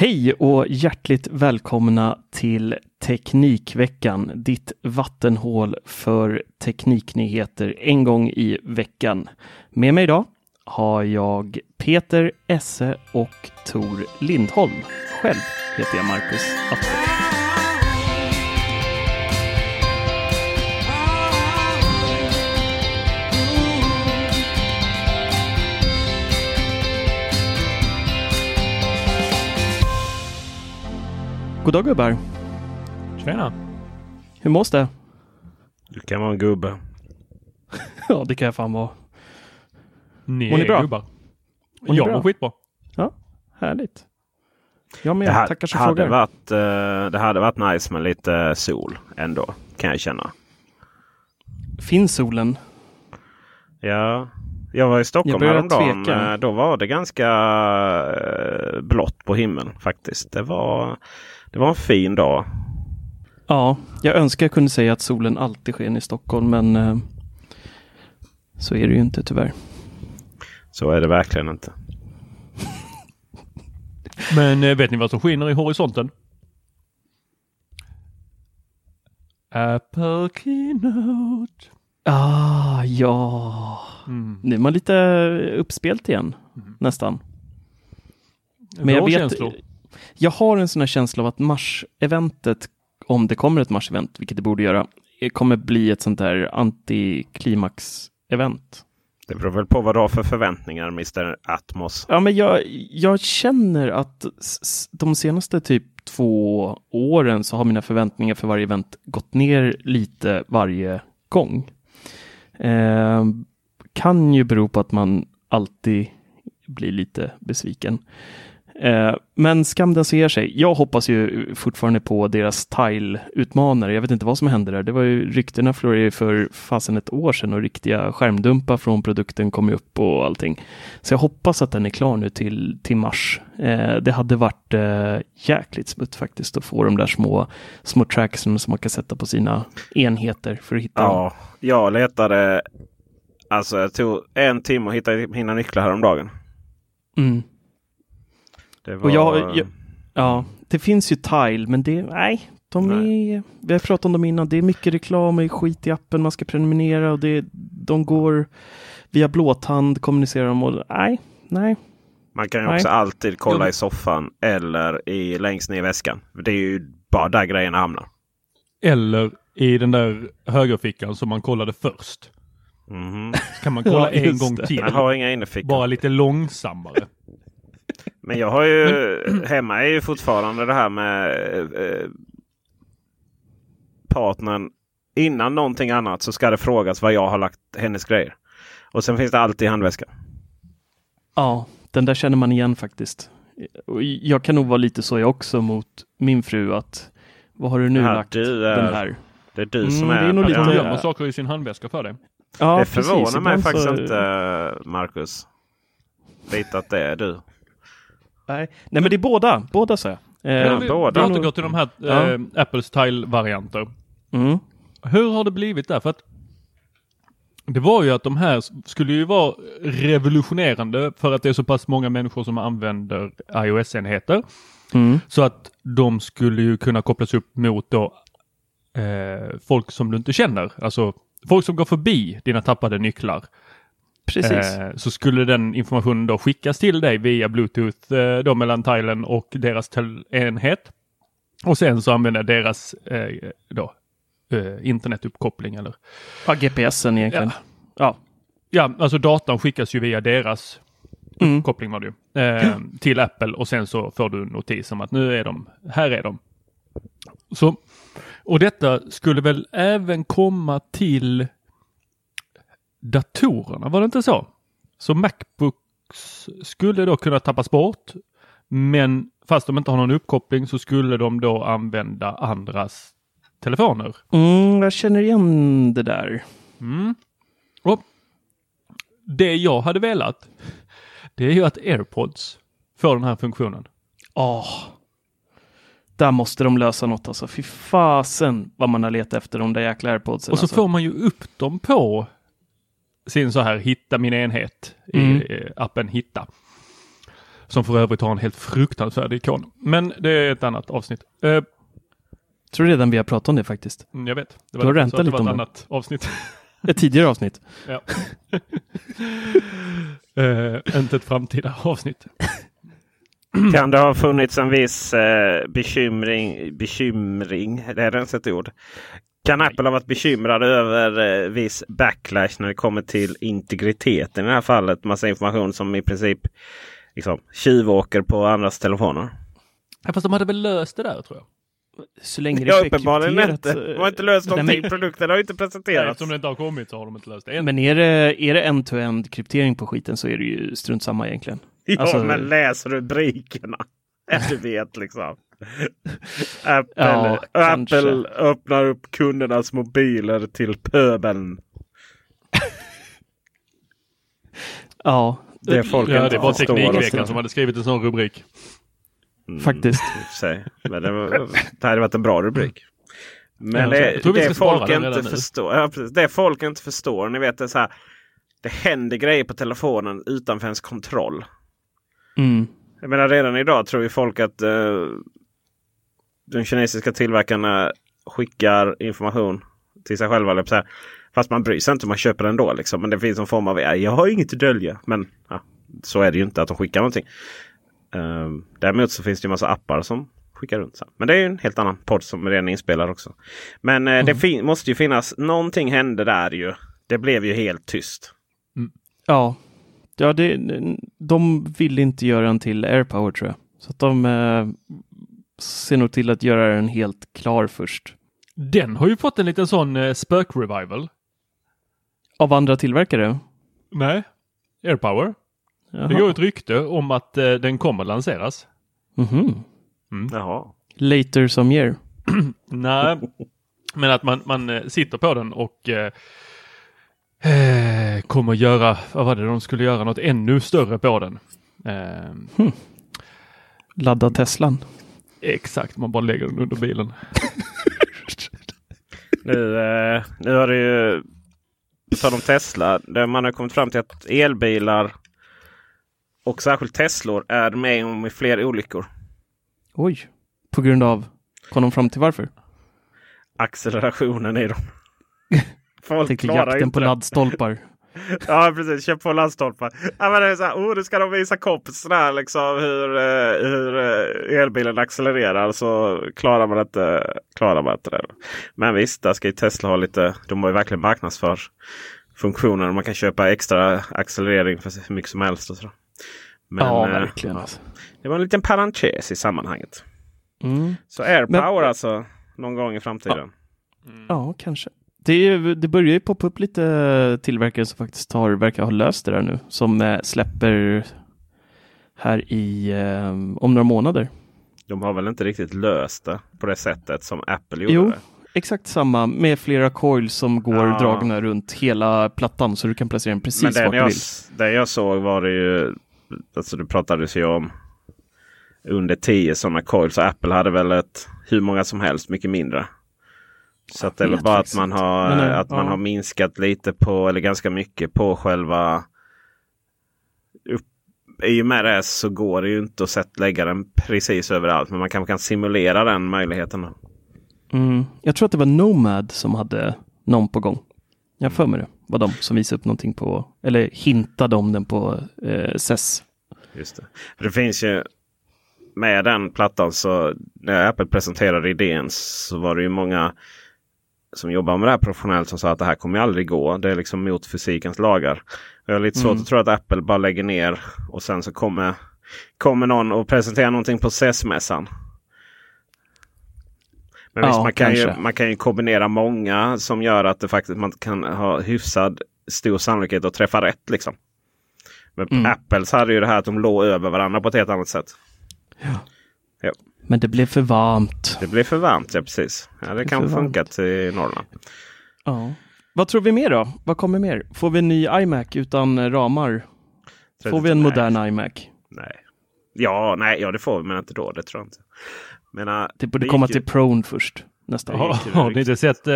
Hej och hjärtligt välkomna till Teknikveckan, ditt vattenhål för tekniknyheter en gång i veckan. Med mig idag har jag Peter Esse och Tor Lindholm. Själv heter jag Marcus Attefors. God dag gubbar! Tjena! Hur mås det? Du kan vara en gubbe. Ja, det kan jag fan vara. Ni Mår ni är bra? gubbar. Mår ni Jag bra? mår skitbra. Ja, härligt. Jag med, Det, ha- tackar som hade frågar. varit, eh, det hade varit nice med lite sol ändå, kan jag känna. Finns solen? Ja, jag var i Stockholm häromdagen. tveka. eh, Då var det ganska eh, blått på himlen faktiskt. Det var, det var en fin dag. Ja, jag önskar jag kunde säga att solen alltid sken i Stockholm, men eh, så är det ju inte tyvärr. Så är det verkligen inte. Men eh, vet ni vad som skiner i horisonten? Apple Keynote. Ah, ja. Mm. Nu är man lite uppspelt igen, nästan. Men jag vet. Jag har en sån här känsla av att Mars-eventet, om det kommer ett Mars-event, vilket det borde göra, eh, kommer bli ett sånt där antiklimax-event. Det beror väl på vad du har för förväntningar Mr Atmos. Ja, men jag, jag känner att de senaste typ två åren så har mina förväntningar för varje event gått ner lite varje gång. Eh, kan ju bero på att man alltid blir lite besviken. Eh, men skam den ser sig. Jag hoppas ju fortfarande på deras Tile-utmanare. Jag vet inte vad som hände där. Det var ju ryktena florerade för fasen ett år sedan och riktiga skärmdumpar från produkten kom ju upp och allting. Så jag hoppas att den är klar nu till, till mars. Eh, det hade varit eh, jäkligt smutt faktiskt att få de där små, små tracksen som man kan sätta på sina enheter för att hitta dem. Ja, jag letade. Alltså jag tog en timme att hitta mina nycklar häromdagen. Mm. Det var... Och jag, jag, ja, det finns ju Tile, men det, nej, de är, vi har pratat om dem innan, det är mycket reklam och skit i appen, man ska prenumerera och det, de går via blåtand, kommunicerar de och nej, nej. Man kan ju Nej. också alltid kolla Jo. i soffan eller i, längst ner i väskan. Det är ju bara där grejerna hamnar. Eller i den där högerfickan som man kollade först. Mhm. Så kan man kolla Ja, en gång det. till. Jag har inga innerfickor. Bara lite långsammare. Men jag har ju, hemma är ju fortfarande det här med eh, partnern. Innan någonting annat så ska det frågas vad jag har lagt hennes grejer. Och sen finns det alltid i handväskan. Ja, den där känner man igen faktiskt. Jag kan nog vara lite så jag också mot min fru att vad har du nu Ja, lagt du är- den här? Det är du Mm, som det är... är nog lite- hon gömmer saker i sin handväska för dig. Ja, Det förvånar mig Ibland faktiskt så- inte Marcus. Lite att det är du. Nej. Nej, men det är båda, båda så. Eh, Ja, vi båda. vi återgår till de här Ja. eh, Apples Tile-varianter. Mm. Hur har det blivit där? För att Det var ju att de här skulle ju vara revolutionerande för att det är så pass många människor som använder iOS-enheter. Mm. Så att de skulle ju kunna kopplas upp mot då eh, folk som du inte känner. Alltså folk som går förbi dina tappade nycklar. Precis. Eh, så skulle den informationen då skickas till dig via Bluetooth eh, då mellan tilen och deras enhet. Och sen så använder deras eh, då, eh, internetuppkoppling eller Ja, GPSen egentligen. Ja. Ja, alltså datan skickas ju via deras Mm. koppling var det ju, eh, till Apple och sen så får du en notis om att nu är de, här är de. Så, och detta skulle väl även komma till datorerna, var det inte så? Så Macbooks skulle då kunna tappas bort. Men fast de inte har någon uppkoppling så skulle de då använda andras telefoner. Mm, jag känner igen det där. Mm. Och det jag hade velat, det är ju att AirPods får den här funktionen. Åh. Där måste de lösa något alltså. Fy fasen vad man har letat efter de där jäkla airpodsen. Och så alltså. får man ju upp dem på sin så här hitta min enhet i Mm. eh, appen Hitta. Som för övrigt har en helt fruktansvärd ikon. Men det är ett annat avsnitt. Eh, tror redan vi har pratat om det faktiskt. jag vet. Det Du har det lite var om ett annat avsnitt. Ett tidigare avsnitt. Ja. eh, inte ett framtida avsnitt. Kan det ha funnits en viss eh, bekymring, bekymring, det är ens ett ord. Kan Apple ha varit bekymrade över eh, viss backlash när det kommer till integriteten i det här fallet? Massa information som i princip liksom, tjuvåker på andras telefoner. Ja, fast de hade väl löst det där tror jag. Så länge det Ja, är uppenbarligen inte. De har inte löst någonting. men- Produkten har inte Nej, presenterats. eftersom det inte har kommit så har de inte löst det än. Men är det, är det end-to-end kryptering på skiten så är det ju strunt samma egentligen. Ja, Alltså- men läs rubrikerna. Du vet liksom. Apple, Ja. Apple öppnar upp kundernas mobiler till pöbeln. Ja, Det folk ja, det var. Teknikveckan som hade skrivit en sån rubrik. Mm, faktiskt. sig. Men det, var, det hade varit en bra rubrik. Men Ja, det, det folk inte förstår. Ja, det folk inte förstår. Ni vet det så här. Det händer grejer på telefonen utanför ens kontroll. Mm. Jag menar redan idag tror ju folk att eh, de kinesiska tillverkarna skickar information till sig själva. Så här. Fast man bryr sig inte man köper den ändå. Liksom. Men det finns en form av, ja, jag har inget att dölja. Men ja, så är det ju inte att de skickar någonting. Um, däremot så finns det ju massa appar som skickar runt. Så. här. Men det är ju en helt annan podd som redan är inspelad också. Men eh, det fin- måste ju finnas, någonting hände där ju. Det blev ju helt tyst. Ja, ja det, de vill inte göra den till AirPower tror jag. Så att de eh, ser nog till att göra den helt klar först. Den har ju fått en liten sån eh, spök-revival. Av andra tillverkare? Nej, AirPower. Jaha. Det går ett rykte om att eh, den kommer lanseras. Mhm. Jaha. Later some year. Nej, men att man, man eh, sitter på den och eh, eh, kommer göra, vad var det de skulle göra, något ännu större på den. Eh, Ladda Teslan. Exakt, man bara lägger den under bilen. Nu, eh, nu har det ju, på tal om Tesla, där man har kommit fram till att elbilar och särskilt Teslor är med om i fler olyckor. Oj. På grund av, kom de fram till varför? Accelerationen i dem. Folk Tänkte klarar jakten inte på laddstolpar. Ja precis, köp på laddstolpar. Ja, men det är så här, oh, nu ska de visa kompisarna liksom, hur, eh, hur eh, elbilen accelererar. Så klarar man inte, klarar man inte det. Men visst, där ska ju Tesla ha lite. De har ju verkligen marknadsför funktioner. Man kan köpa extra accelerering för hur mycket som helst. Och så. Men, ja, eh, verkligen. ja, Alltså. det var en liten parentes i sammanhanget. Mm. Så AirPower Men- alltså någon gång i framtiden. Ja, kanske. Det, det börjar ju poppa upp lite tillverkare som faktiskt har, verkar ha löst det där nu. Som eh, släpper här i, eh, om några månader. De har väl inte riktigt löst det på det sättet som Apple gjorde Jo, det. exakt samma med flera coils som går Ja. dragna runt hela plattan så du kan placera den precis vart den du vill. det jag såg var det ju, alltså det pratades ju om under 10 sådana coils. Så Apple hade väl ett hur många som helst, mycket mindre. Så att det är väl bara att man har, Men, eh, att man ja. har minskat lite på, eller ganska mycket på själva... Upp, I och med det så går det ju inte att sätt, lägga den precis överallt. Men man kanske kan simulera den möjligheten. Mm. Jag tror att det var Nomad som hade någon på gång. Jag för mig det var de som visade upp någonting på, eller hintade om den på eh, SES. Just det. För det finns ju med den plattan så när Apple presenterade idén så var det ju många som jobbar med det här professionellt som sa att det här kommer aldrig gå. Det är liksom mot fysikens lagar. Jag har lite svårt Mm. att tro att Apple bara lägger ner och sen så kommer, kommer någon och presenterar någonting på CES-mässan. Men Ja, visst, man kan, ju, man kan ju kombinera många som gör att det faktiskt man kan ha hyfsad stor sannolikhet att träffa rätt. Liksom. Men Mm. Apples hade ju det här att de låg över varandra på ett helt annat sätt. Men det blev för varmt. Det blev för varmt, ja precis. Ja, det är kan varmt. funka till Norrland. Ja. Vad tror vi mer då? Vad kommer mer? Får vi en ny iMac utan eh, ramar? Får vi en Nej. modern iMac? Nej. Ja, nej, ja det får vi men inte då. Det tror jag inte. Menar, Det borde gick komma ju- till Pron först nästa år. Har, ni inte sett, eh,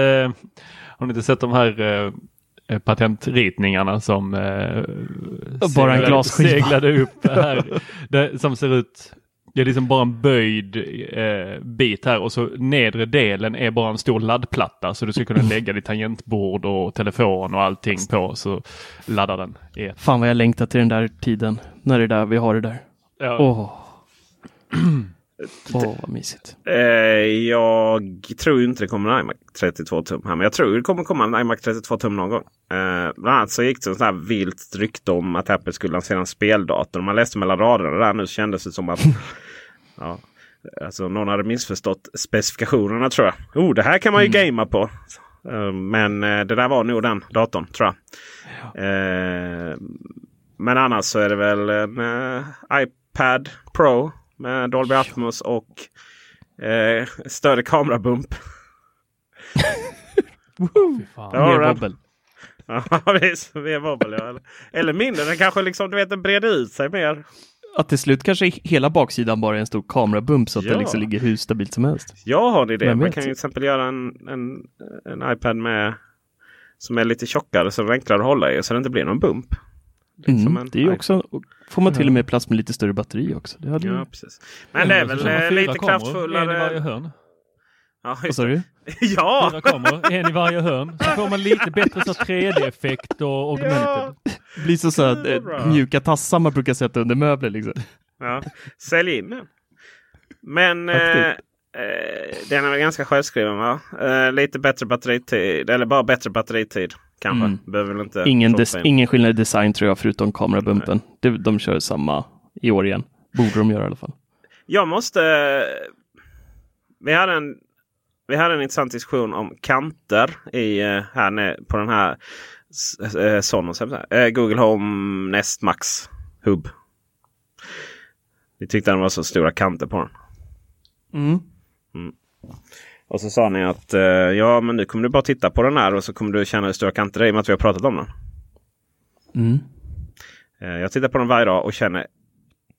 har ni inte sett de här eh, patentritningarna som eh, Bara en glasskiva. seglade upp här? det, som ser ut, det är liksom bara en böjd eh, bit här och så nedre delen är bara en stor laddplatta så du ska kunna lägga ditt tangentbord och telefon och allting på så laddar den ett. Fan vad jag längtar till den där tiden. När det är där vi har det där. Ja. Åh, vad mysigt. Eh, jag tror inte det kommer en iMac 32 tum här. Men jag tror det kommer komma en iMac 32 tum någon gång. Eh, bland annat så gick det så här vilt rykte om att Apple skulle lansera en speldator. Man läste mellan raderna där nu så kändes det som att ja, alltså någon hade missförstått specifikationerna tror jag. Oh, det här kan man ju gamea på. Eh, men det där var nog den datorn tror jag. Eh, men annars så är det väl en iPad Pro med Dolby Atmos och eh, större kamerabump. Fy fan. Ja, Mer den. bobbel. Ja visst, mer wobbel, ja. Eller- mindre, den kanske liksom du vet den breder ut sig mer. Att till slut kanske hela baksidan bara är en stor kamerabump så att Ja. det liksom ligger hur stabilt som helst. Jag har en idé. Man kan ju till exempel göra en, en, en iPad med som är lite tjockare så den är enklare att hålla i så det inte blir någon bump. Liksom Mm, det är också, får man till och med plats med lite större batteri också. Det hade. Ja, precis. Men det är väl eh, lite kameror, En i kraftfullare. varje hörn. Ja, Vad sa du? ja! Fyra kameror, en i varje hörn. Så får man lite bättre så 3D-effekt och augmented. ja! blir så, så här, eh, mjuka tassar man brukar sätta under möbler liksom. Ja, sälj in den. Men eh. Eh, den är väl ganska självskriven va? Eh, lite bättre batteritid. Eller bara bättre batteritid kanske. Mm. Behöver väl inte Ingen, ingen skillnad i design tror jag förutom kamerabumpen. De, de kör samma i år igen. Borde de göra i alla fall. Jag måste... Vi hade en, vi hade en intressant diskussion om kanter i, eh, här nere på den här eh, Sonos, eh, Google Home Nest Max Hub. Vi tyckte den var så stora kanter på den. Mm. Och så sa ni att eh, ja men nu kommer du bara titta på den här och så kommer du känna hur stora kanter det är i och med att vi har pratat om den. Mm. Eh, jag tittar på den varje dag och känner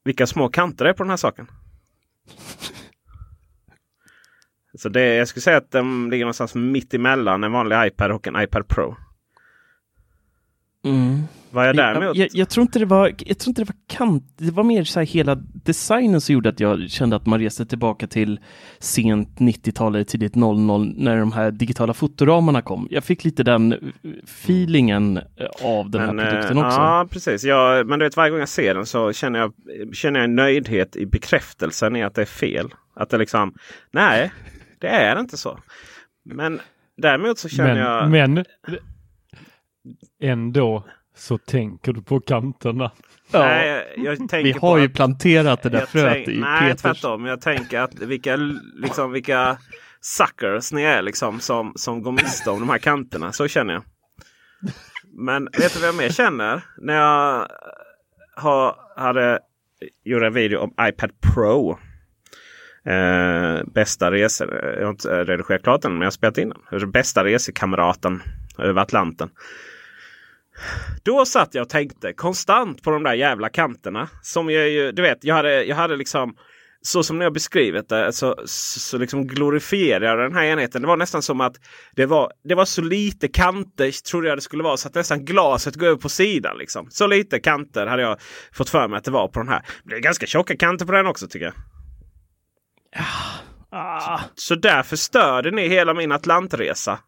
vilka små kanter det är på den här saken. Så det, jag skulle säga att den ligger någonstans mitt emellan en vanlig iPad och en iPad Pro. Mm. Vad jag däremot... Jag, jag, jag tror inte det var, jag tror inte det var kant, det var mer så här hela designen som gjorde att jag kände att man reste tillbaka till sent 90-tal eller tidigt 00 när de här digitala fotoramarna kom. Jag fick lite den eh, feelingen eh, av den här Men, produkten eh, också. Ja, precis. Jag, men du vet, varje gång jag ser den så känner jag, känner jag nöjdhet i bekräftelsen i att det är fel. Att det liksom, nej, det är inte så. Men däremot så känner jag... Men, men ändå så tänker du på kanterna. nej, jag tänker Vi på har ju att- planterat det där fröet tänk- i Nej, Peters. tvärtom. Jag tänker att vilka, liksom, vilka suckers ni är liksom, som, som går miste om de här kanterna. Så känner jag. Men vet du vad jag mer känner? När jag har, hade, gjorde en video om iPad Pro. Eh, bästa resor. Jag har inte redigerat klart den men jag har spelat in den Bästa resekamraten över Atlanten. Då satt jag och tänkte konstant på de där jävla kanterna. Som jag ju, du vet, jag hade, jag hade liksom så som ni har beskrivit det så, så, så liksom glorifierar jag den här enheten. Det var nästan som att det var, det var så lite kanter trodde jag det skulle vara så att nästan glaset går över på sidan. Liksom. Så lite kanter hade jag fått för mig att det var på den här. Det är ganska tjocka kanter på den också tycker jag. Ah. Så därför störde ni hela min Atlantresa.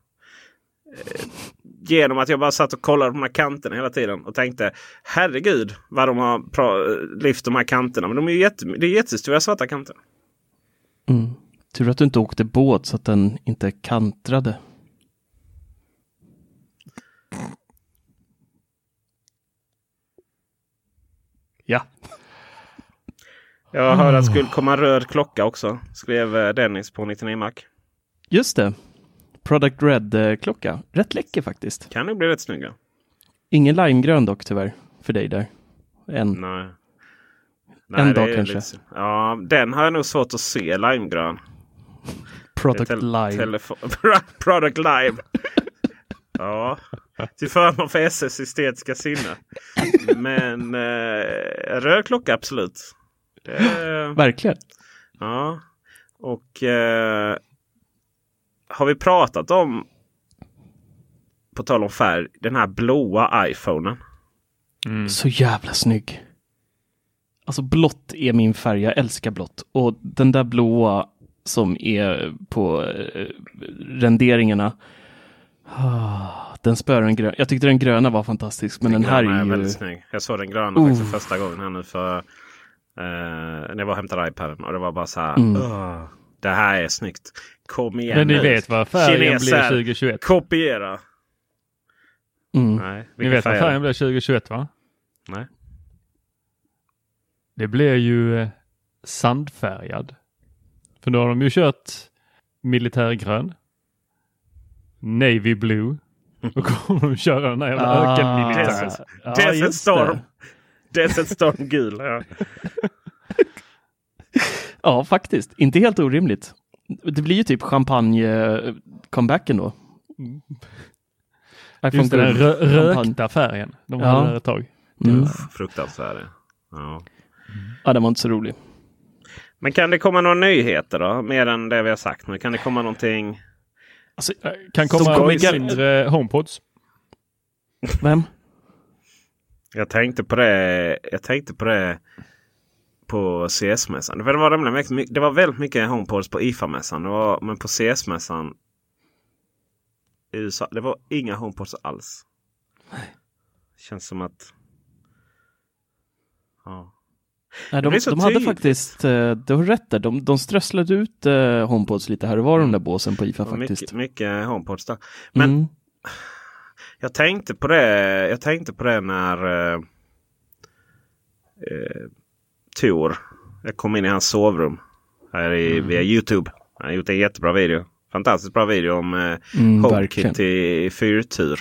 Genom att jag bara satt och kollade på de här kanterna hela tiden och tänkte herregud vad de har lyft de här kanterna. Men de är ju jätte, det är jättestora svarta kanter. Mm. Tur att du inte åkte båt så att den inte kantrade. Ja. Jag hörde att det skulle komma röd klocka också. Skrev eh, Dennis på 99 Mac. Just det. Product Red-klocka. Rätt läcker faktiskt. Kan nog bli rätt snygga. Ingen limegrön dock tyvärr. För dig där. Än. Nej. En det dag kanske. lite- ja, den har jag nog svårt att se limegrön. Product Lime. telefo- Product Lime. ja, till förmån för SS estetiska sinne. Men eh, röd klocka absolut. Det, Verkligen. ja. Och eh, har vi pratat om, på tal om färg, den här blåa iPhonen. Mm. Så jävla snygg. Alltså blått är min färg, jag älskar blått. Och den där blåa som är på eh, renderingarna. Ah, den spöar den gröna. Jag tyckte den gröna var fantastisk, men den, här gröna är ju... väldigt snygg. Jag såg den gröna Oh. faktiskt för första gången här nu för eh, när jag var och hämtade iPaden. Och det var bara så här. Mm. "Åh, det här är snyggt. Kom igen Men ni nu. vet vad färgen blir Kineser, 2021? Kopiera. Mm. Nej, Ni vet vad färger? färgen blir 2021 va? Nej. Det blir ju eh, sandfärgad. För då har de ju kört militärgrön, navy blue och kommer de köra den här jävla Ah. ökenmilitären. Desert, Ja, Desert Storm. det. Desert Storm gul. Ja. Ja, faktiskt. Inte helt orimligt. Det blir ju typ champagne-comebacken då. iPhone Just den rö- champagne. rökta färgen. De Ja. hade där ett tag. Mm. Fruktansvärd. Ja. Ja, den var inte så rolig. Men kan det komma några nyheter då? Mer än det vi har sagt nu. Kan det komma någonting? Alltså, Eh, Kan komma mindre HomePods. vem? Jag tänkte på det. Jag tänkte på det på CS-mässan. Det, var nämligen det var väldigt mycket HomePods på IFA-mässan. Men på CS-mässan i USA. Det var inga HomePods alls. Känns som att... Ja. Nej, de de hade faktiskt, eh, du har rätt där, de, de strösslade ut eh, HomePods lite här och var de där båsen på IFA faktiskt. mycket, mycket HomePods där. Men mm. Jag tänkte på det, jag tänkte på det när eh, eh, Tor, jag kom in i hans sovrum här i, via Youtube. Han har gjort en jättebra video. Fantastiskt bra video om eh, Mm, HomeKit i fyrtur.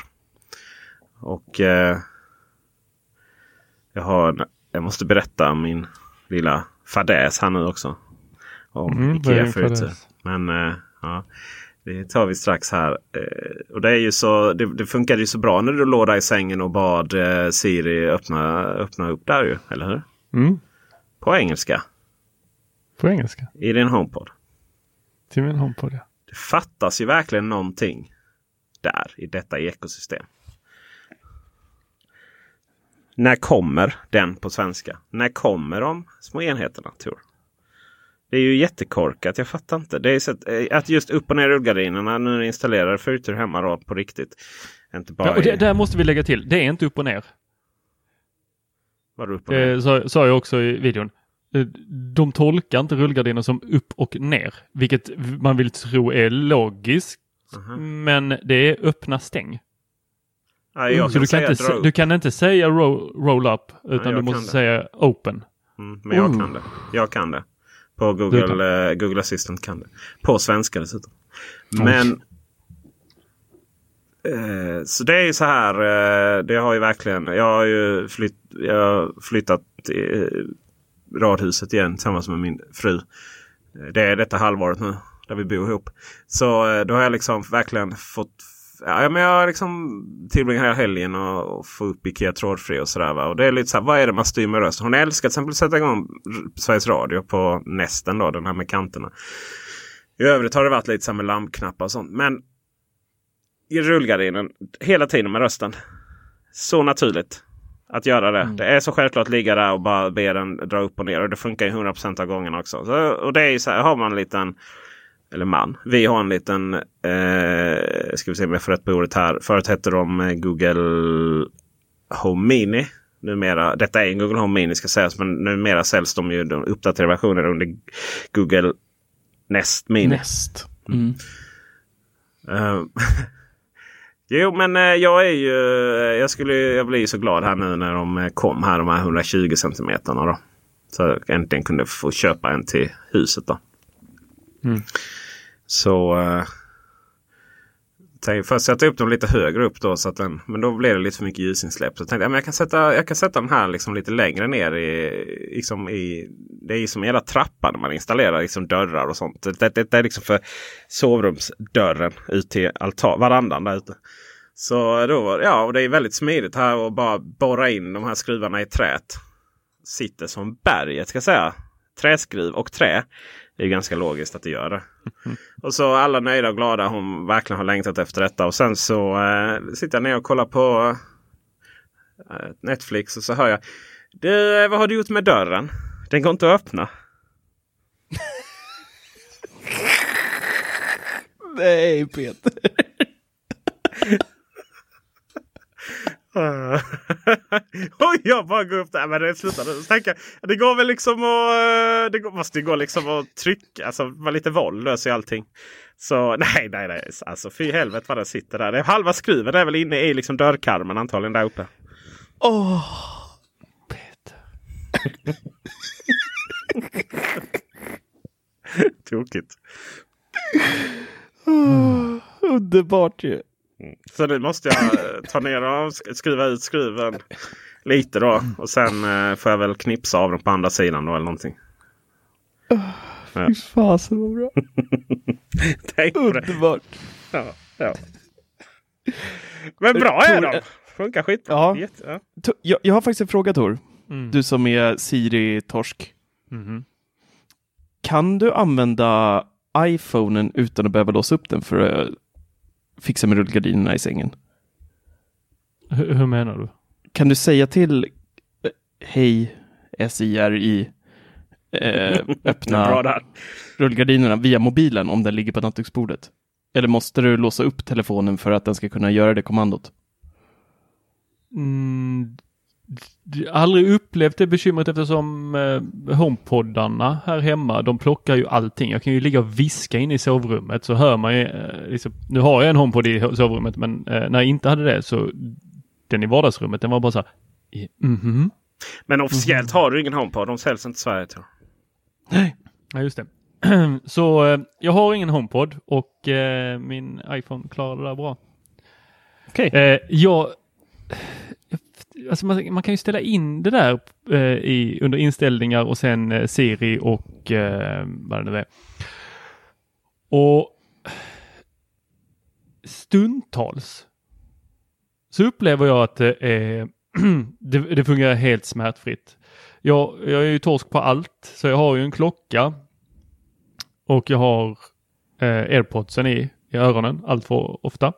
Och eh, jag, har, jag måste berätta om min lilla fadäs här nu också. Om Mm, Ikea fyrtur. Men eh, ja, det tar vi strax här. Eh, och det, är ju så, det, det funkade ju så bra när du låg där i sängen och bad eh, Siri öppna, öppna upp där ju. Eller hur? Mm. På engelska. På engelska. I din HomePod. Till min HomePod ja. Det fattas ju verkligen någonting där i detta ekosystem. När kommer den på svenska? När kommer de små enheterna Tor? Det är ju jättekorkat. Jag fattar inte. Det är så att, eh, att just upp och ner rullgardinerna du installerar fyrtur hemma då, på riktigt. Inte bara ja och det, i- där måste vi lägga till. Det är inte upp och ner. Vadå upp och ner? Det sa, jag också i videon. Eh, De tolkar inte rullgardiner som upp och ner, vilket man vill tro är logiskt. Mhm. Men det är öppna stäng. Ja, jag Så kan du kan, säga inte, du kan inte säga roll, roll up, utan jag du måste säga open. Mm, men jag Oh. kan det. Jag kan det. På Google, eh, Google Assistant kan det. På svenska dessutom. Men eh, Eh, så det är ju så här. Eh, det har ju verkligen. Jag har ju flytt, jag har flyttat till radhuset igen tillsammans med min fru. Eh, det är detta halvåret nu. Där vi bor ihop. Så då har jag liksom verkligen fått Ja, men jag liksom tillbringar hela helgen och, och får upp Ikea trådfri och sådär. Va? Och det är lite så här, vad är det man styr med röst? Hon älskar till exempel att sätta igång Sveriges Radio på nästen då, den här med kanterna. I övrigt har det varit lite så här med lampknappar och sånt. Men i rullgardinen hela tiden med rösten. Så naturligt att göra det. Mm. Det är så självklart att ligga där och bara be den dra upp och ner. Och det funkar ju 100% av gångerna också. Så, och det är ju så här, har man en liten eller man. Vi har en liten, eh, ska vi se om jag får rätt på ordet här. Förut hette de eh, Google Home Mini. Numera, detta är en Google Home Mini ska sägas, men numera säljs de ju de uppdaterade versioner under Google Nest Mini. Nest. Mm. Uh, jo, men uh, jag är ju, uh, jag, skulle, jag blir så glad här nu när de kom här, de här 120 centimeterna. Då. Så jag äntligen kunde få köpa en till huset. då. Mm. Så först sätta upp dem lite högre upp då. Så att den, men då blev det lite för mycket ljusinsläpp. Så tänkte jag men jag kan sätta, jag kan sätta den här liksom lite längre ner. I, liksom i, det är ju som en trappa när man installerar liksom dörrar och sånt. Det, det, det är liksom för sovrumsdörren ut till altan, varandan där ute. Så då, ja, och det är väldigt smidigt här att bara borra in de här skruvarna i träet. Sitter som berget ska jag säga. Träskruv och trä. Det är ganska logiskt att det gör det. Och så alla nöjda och glada. Hon verkligen har längtat efter detta. Och sen så eh, sitter jag ner och kollar på eh, Netflix och så hör jag. Du, eh, vad har du gjort med dörren? Den går inte att öppna. Nej Peter. och jag bara går upp där. Men det slutar nu. Tänker, det går väl liksom att... Det går, måste ju gå liksom att trycka. Alltså vara lite våld löser ju allting. Så nej, nej, nej. Alltså fy helvete vad den sitter där. Det är halva skruven är väl inne i liksom dörrkarmen antagligen där uppe. Åh, oh, Peter. Tokigt. Oh, underbart ju. Så nu måste jag eh, ta ner och skruva ut skruven lite då. Och sen eh, får jag väl knipsa av den på andra sidan då eller någonting. Ja. Fy fasen vad bra. Tänk Underbart. Ja, ja. Men bra är de. Funkar skitbra. Ja. ja. Jag, jag har faktiskt en fråga Tor. Mm. Du som är Siri-torsk. Mm. Kan du använda iPhonen utan att behöva låsa upp den för att fixa med rullgardinerna i sängen. Hur, hur menar du? Kan du säga till eh, Hej SIRI eh, öppna rullgardinerna via mobilen om den ligger på nattduksbordet? Eller måste du låsa upp telefonen för att den ska kunna göra det kommandot? Mm, aldrig upplevt det bekymret eftersom eh, HomePoddarna här hemma, de plockar ju allting. Jag kan ju ligga och viska in i sovrummet så hör man ju, eh, liksom, nu har jag en HomePod i sovrummet men eh, när jag inte hade det så den i vardagsrummet den var bara så här, mm -hmm. Men officiellt mm -hmm. har du ingen HomePod, de säljs inte i Sverige tror jag. Nej. Ja, just det. så eh, jag har ingen HomePod och eh, min iPhone klarar det där bra. Okej. Okay. Eh, jag alltså man, man, kan ju ställa in det där eh, i, under inställningar och sen eh, Siri och eh, vad det nu är. Och stundtals så upplever jag att det, det, det fungerar helt smärtfritt. Jag, jag är ju torsk på allt, så jag har ju en klocka och jag har eh, airpodsen i, i öronen allt för ofta.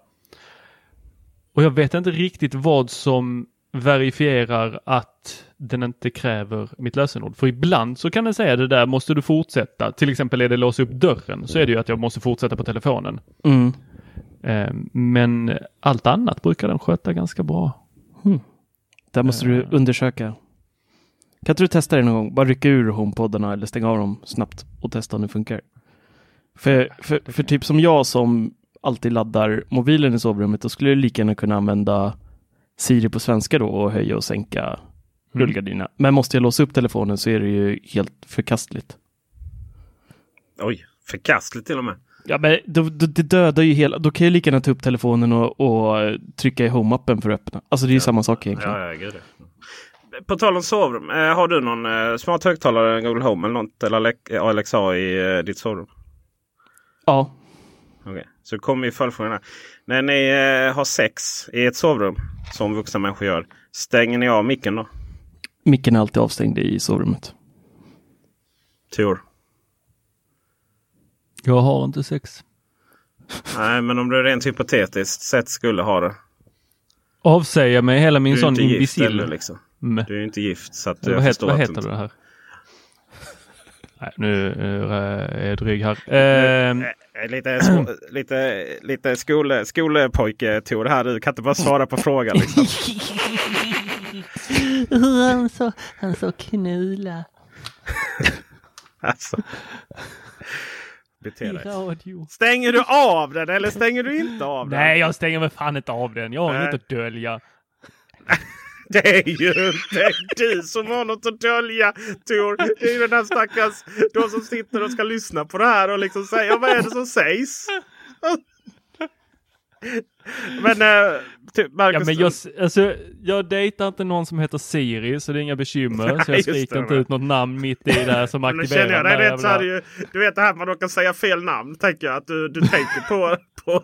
Och jag vet inte riktigt vad som verifierar att den inte kräver mitt lösenord. För ibland så kan den säga det där måste du fortsätta. Till exempel är det låsa upp dörren så är det ju att jag måste fortsätta på telefonen. Mm. Eh, men allt annat brukar den sköta ganska bra. Mm. Där måste du eh. undersöka. Kan inte du testa det någon gång? Bara rycka ur HomePodarna eller stänga av dem snabbt och testa om det funkar. För, för, för typ som jag som alltid laddar mobilen i sovrummet, då skulle jag lika gärna kunna använda Siri på svenska då och höja och sänka mm. rullgardinerna. Men måste jag låsa upp telefonen så är det ju helt förkastligt. Oj, förkastligt till och med. Ja, men då, det dödar ju hela. Då kan jag lika gärna ta upp telefonen och, och trycka i home-appen för att öppna. Alltså det är ju ja. samma sak egentligen. Ja, ja. På tal om sovrum. Eh, har du någon eh, smart högtalare, Google Home eller något? Eller Alexa i eh, ditt sovrum? Ja. Okej, Så kommer ju följdfrågorna. När ni eh, har sex i ett sovrum, som vuxna människor gör, stänger ni av micken då? Micken är alltid avstängd i sovrummet. Tor? Jag har inte sex. Nej, men om du rent hypotetiskt sett skulle ha det. Avsäger mig hela min sån imbecill. liksom. Mm. Du är ju inte gift så att jag vad, heter, förstår vad att heter du inte- det här? Nej, nu eh, är jag dryg här. Ehm, Eh, Lite, lite, lite skole, skolpojke Tor här. Du kan inte bara svara på frågan. Liksom. Han sa, han sa knula Alltså. Stänger du av den eller stänger du inte av den? nej, jag stänger mig fan inte av den. Jag har inget att dölja. Det är ju inte du som har något att dölja Tor. Det är ju den där stackars de som sitter och ska lyssna på det här och liksom säga vad är det som sägs. Men äh, typ Marcus, Ja, men jag, alltså, jag dejtar inte någon som heter Siri så det är inga bekymmer. så jag skriker det, inte ut något namn mitt i där som Men nu aktiverar jag så här, jävla- ju, Du vet det här man råkar säga fel namn. Tänker jag att du, du tänker på, på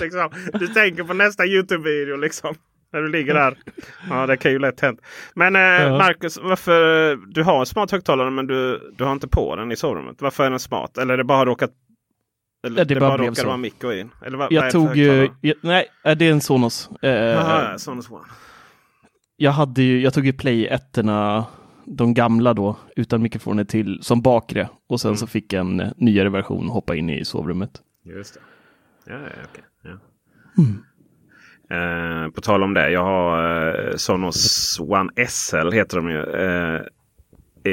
liksom, Du tänker på nästa Youtube-video liksom. När du ligger där. Ja det kan ju lätt hänt. Men eh, Ja. Marcus, varför du har en smart högtalare men du, du har inte på den i sovrummet. Varför är den smart? Eller är det bara råkat Eller Ja, det det, bara bara blev så. och in? Eller vad, vad Jag för tog ju, jag, nej, äh, det är en Sonos. Eh, Jaha, ja, Sonos One. jag, hade ju, jag tog ju Play 1 de gamla då, utan mikrofoner till som bakre. Och sen Mm. så fick en eh, nyare version hoppa in i sovrummet. Just det. Ja, ja, okej. Ja. Eh, på tal om det. Jag har eh, Sonos One SL heter de ju. Eh,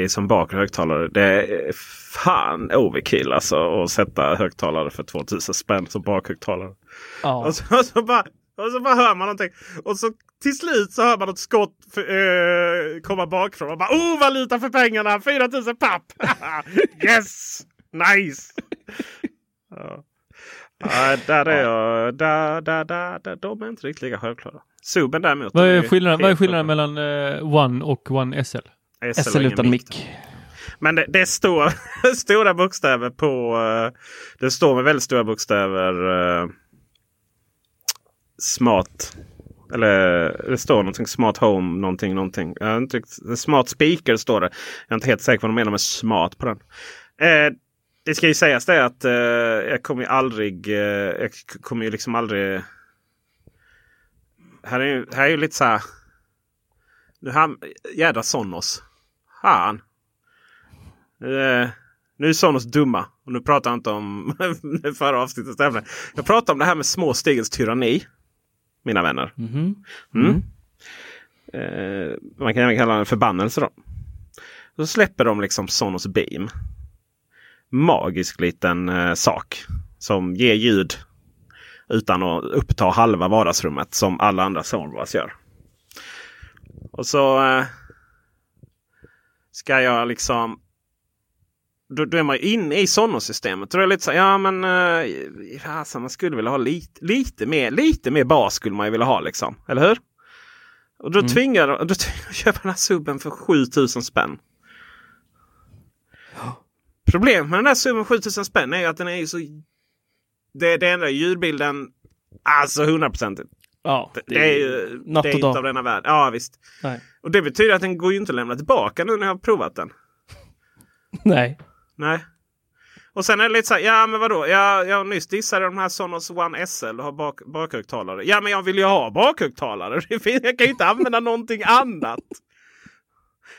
som bakre högtalare. Det är fan overkill alltså att sätta högtalare för 2000 spänn som bakhögtalare. Ja. Och, så, och, så bara, och så bara hör man någonting. Och så till slut så hör man ett skott för, eh, komma bakifrån. Och bara oh valuta för pengarna! 4000 papp! yes! Nice! ja. Ja, där är jag. Där, där, där, där. De är inte riktigt lika självklara. Suben däremot. Vad är den skillnaden, vad är skillnaden mellan eh, One och One SL? SL SL utan mick. Men det, det står stora bokstäver på... eh, det står med väldigt stora bokstäver eh, Smart. Eller det står någonting Smart Home någonting någonting. Jag har inte riktigt, smart Speaker står det. Jag är inte helt säker på vad de menar med smart på den. Eh, det ska ju sägas det att eh, jag kommer ju aldrig... Eh, jag kommer ju liksom aldrig... Här är ju, här är ju lite så här... Nu här, jädra Sonos. Fan. Eh, nu är Sonos dumma. Och nu pratar jag inte om förra avsnittets ämne. Jag pratar om det här med små stegens tyranni. Mina vänner. Mhm. Mm. Eh, man kan även kalla den förbannelse då. Så släpper de liksom Sonos Beam. Magisk liten eh, sak. Som ger ljud utan att uppta halva vardagsrummet som alla andra soundbars gör. Och så eh, ska jag liksom då, då är man ju inne i Sonos-systemet. Då är det lite så ja men eh, alltså, man skulle vilja ha lite, lite, mer, lite mer bas skulle man ju vilja ha liksom. Eller hur? Och då tvingar de då tvingar jag köpa den här subben för 7000 spänn. Problemet med den här subben 7000 spänn är ju att den är ju så... Det, det enda ljudbilden, alltså 100%. Ja, Det, det är ju natt och inte dag. av denna värld. Ja visst. Nej. Och det betyder att den går ju inte att lämna tillbaka nu när jag har provat den. Nej. Nej. Och sen är det lite så här, ja men vadå? Jag, jag nyss dissade de här Sonos One SL och har bak, bakhögtalare. Ja men jag vill ju ha bakhögtalare. Jag kan ju inte använda någonting annat.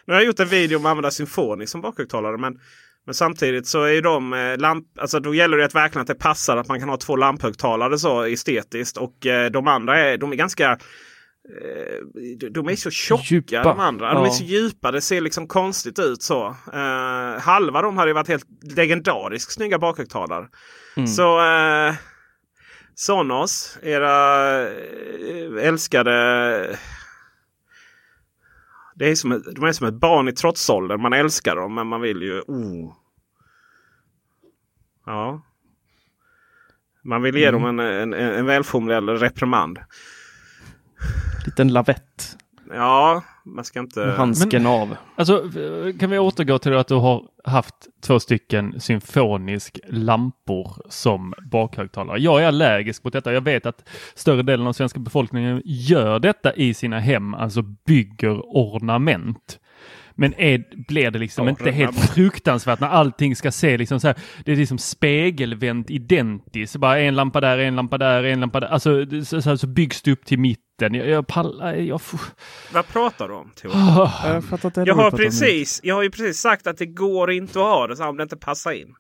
Nu har jag gjort en video om att använda Symfonic som bakhögtalare. Men, men samtidigt så är ju de eh, lamp... Alltså då gäller det att verkligen att det passar att man kan ha två lamphögtalare så estetiskt. Och eh, de andra är, de är ganska... Eh, de är så tjocka Djupa. de andra. De är Ja. så djupa. Det ser liksom konstigt ut så. Eh, halva de hade ju varit helt legendariskt snygga bakhögtalare. Mm. Så eh, Sonos, era älskade... Det är som ett, de är som ett barn i trotsåldern. Man älskar dem men man vill ju... Oh. Ja. Man vill ge dem en, en, en välformulerad reprimand. Liten lavett. Ja, man ska inte... Handsken av. Alltså, kan vi återgå till att du har haft två stycken symfonisk lampor som bakhögtalare. Jag är allergisk mot detta. Jag vet att större delen av svenska befolkningen gör detta i sina hem, alltså bygger ornament. Men är, blir det liksom inte helt fruktansvärt när allting ska se liksom så här, det är liksom spegelvänt identiskt. Bara en lampa där, en lampa där, en lampa där. Alltså så, så, så byggs det upp till mitten. Jag, jag pallar, jag får... Vad pratar du om Tor? Jag, har, precis, jag har ju precis sagt att det går inte att ha det så här om det inte passar in.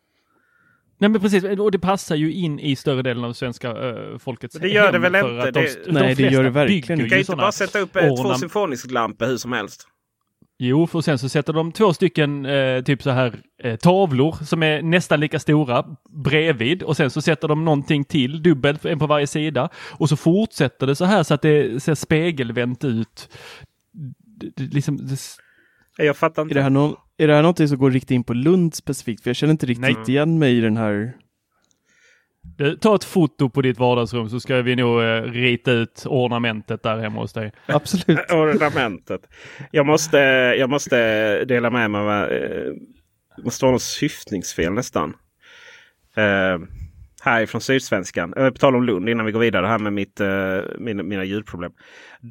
Nej men precis, och det passar ju in i större delen av svenska uh, folkets Det gör det väl för inte? att de, Det- de Nej, det flesta gör det verkligen inte. Du kan ju inte bara sätta upp två symfoniska lampor hur som helst. Jo, för sen så sätter de två stycken eh, typ så här eh, tavlor som är nästan lika stora bredvid och sen så sätter de någonting till dubbelt, en på varje sida och så fortsätter det så här så att det ser spegelvänt ut. Det, liksom, Jag fattar Är det, inte. här nå- är det här någonting som går riktigt in på Lund specifikt? För jag känner inte riktigt Nej. igen mig i den här. Det, ta ett foto på ditt vardagsrum så ska vi nog eh, rita ut ornamentet där hemma hos dig. Absolut. Ornamentet. Jag måste, jag måste dela med mig av... Eh, måste vara något syftningsfel nästan. Eh, här från Sydsvenskan. Eh, på tal om Lund innan vi går vidare här med mitt, eh, mina, mina ljudproblem.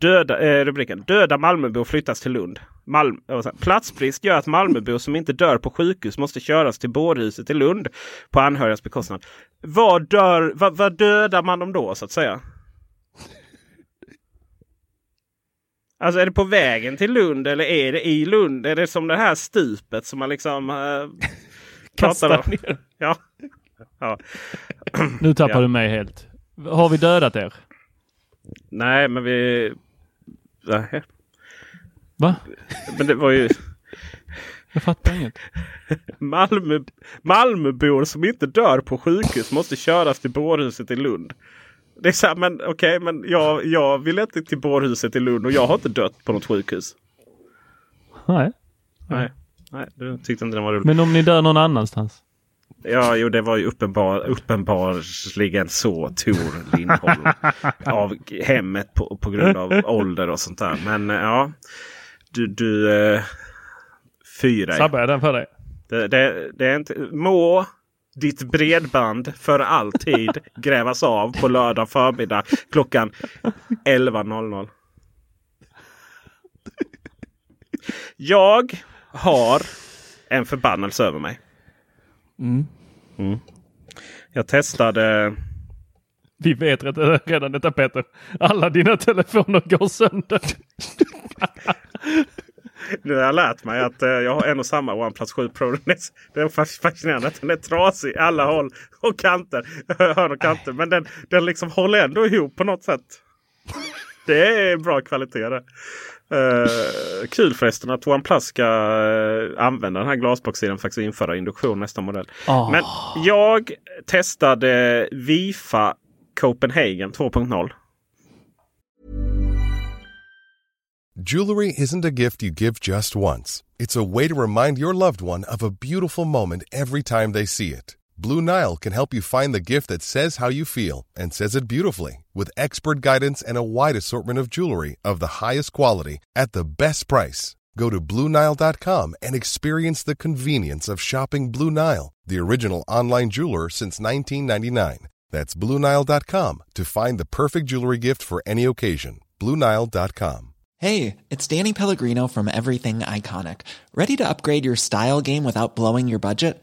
Döda, eh, rubriken. Döda Malmöbor flyttas till Lund. Malm, här, platsbrist gör att Malmöbor som inte dör på sjukhus måste köras till bårhuset i Lund på anhörigas bekostnad. Vad, dör, vad, vad dödar man dem då så att säga? Alltså är det på vägen till Lund eller är det i Lund? Är det som det här stupet som man liksom eh, om? Kastar ner. Ja. ja. Nu tappar Ja. du mig helt. Har vi dödat er? Nej, men vi... Nej. Va? Men det var ju Jag fattar inget. Malmö, Malmöbor som inte dör på sjukhus måste köras till bårhuset i Lund. Det är så här, men okej, men jag, jag vill inte till bårhuset i Lund och jag har inte dött på något sjukhus. Nej. Nej, nej du tyckte inte den var rolig. Men om ni dör någon annanstans? Ja, jo, det var ju uppenbar, uppenbarligen så Tor Lindholm. av hemmet på, på grund av ålder och sånt där. Men eh, ja, du, du eh, fyra. Sabbar jag den för dig? Det, det, det är inte, må ditt bredband för alltid grävas av på lördag förmiddag klockan 11.00. Jag har en förbannelse över mig. Mm. Mm. Jag testade... Vi vet redan detta Peter. Alla dina telefoner går sönder. Nu har jag lärt mig att eh, jag har en och samma OnePlus 7 Pro. Det är fas- fascinerande att den är trasig i alla håll och kanter. Hörn och kanter. Men den, den liksom håller ändå ihop på något sätt. Det är bra kvalitet det. Eh, kul förresten att OnePlus ska uh, använda den här glasboxsidan faktiskt och införa induktion nästa modell. Ah. Men jag testade Vifa Copenhagen 2.0. Jewelry isn't a gift you give just once. It's a way to remind your loved one of a beautiful moment every time they see it. Blue Nile can help you find the gift that says how you feel and says it beautifully with expert guidance and a wide assortment of jewelry of the highest quality at the best price. Go to BlueNile.com and experience the convenience of shopping Blue Nile, the original online jeweler since 1999. That's BlueNile.com to find the perfect jewelry gift for any occasion. BlueNile.com. Hey, it's Danny Pellegrino from Everything Iconic. Ready to upgrade your style game without blowing your budget?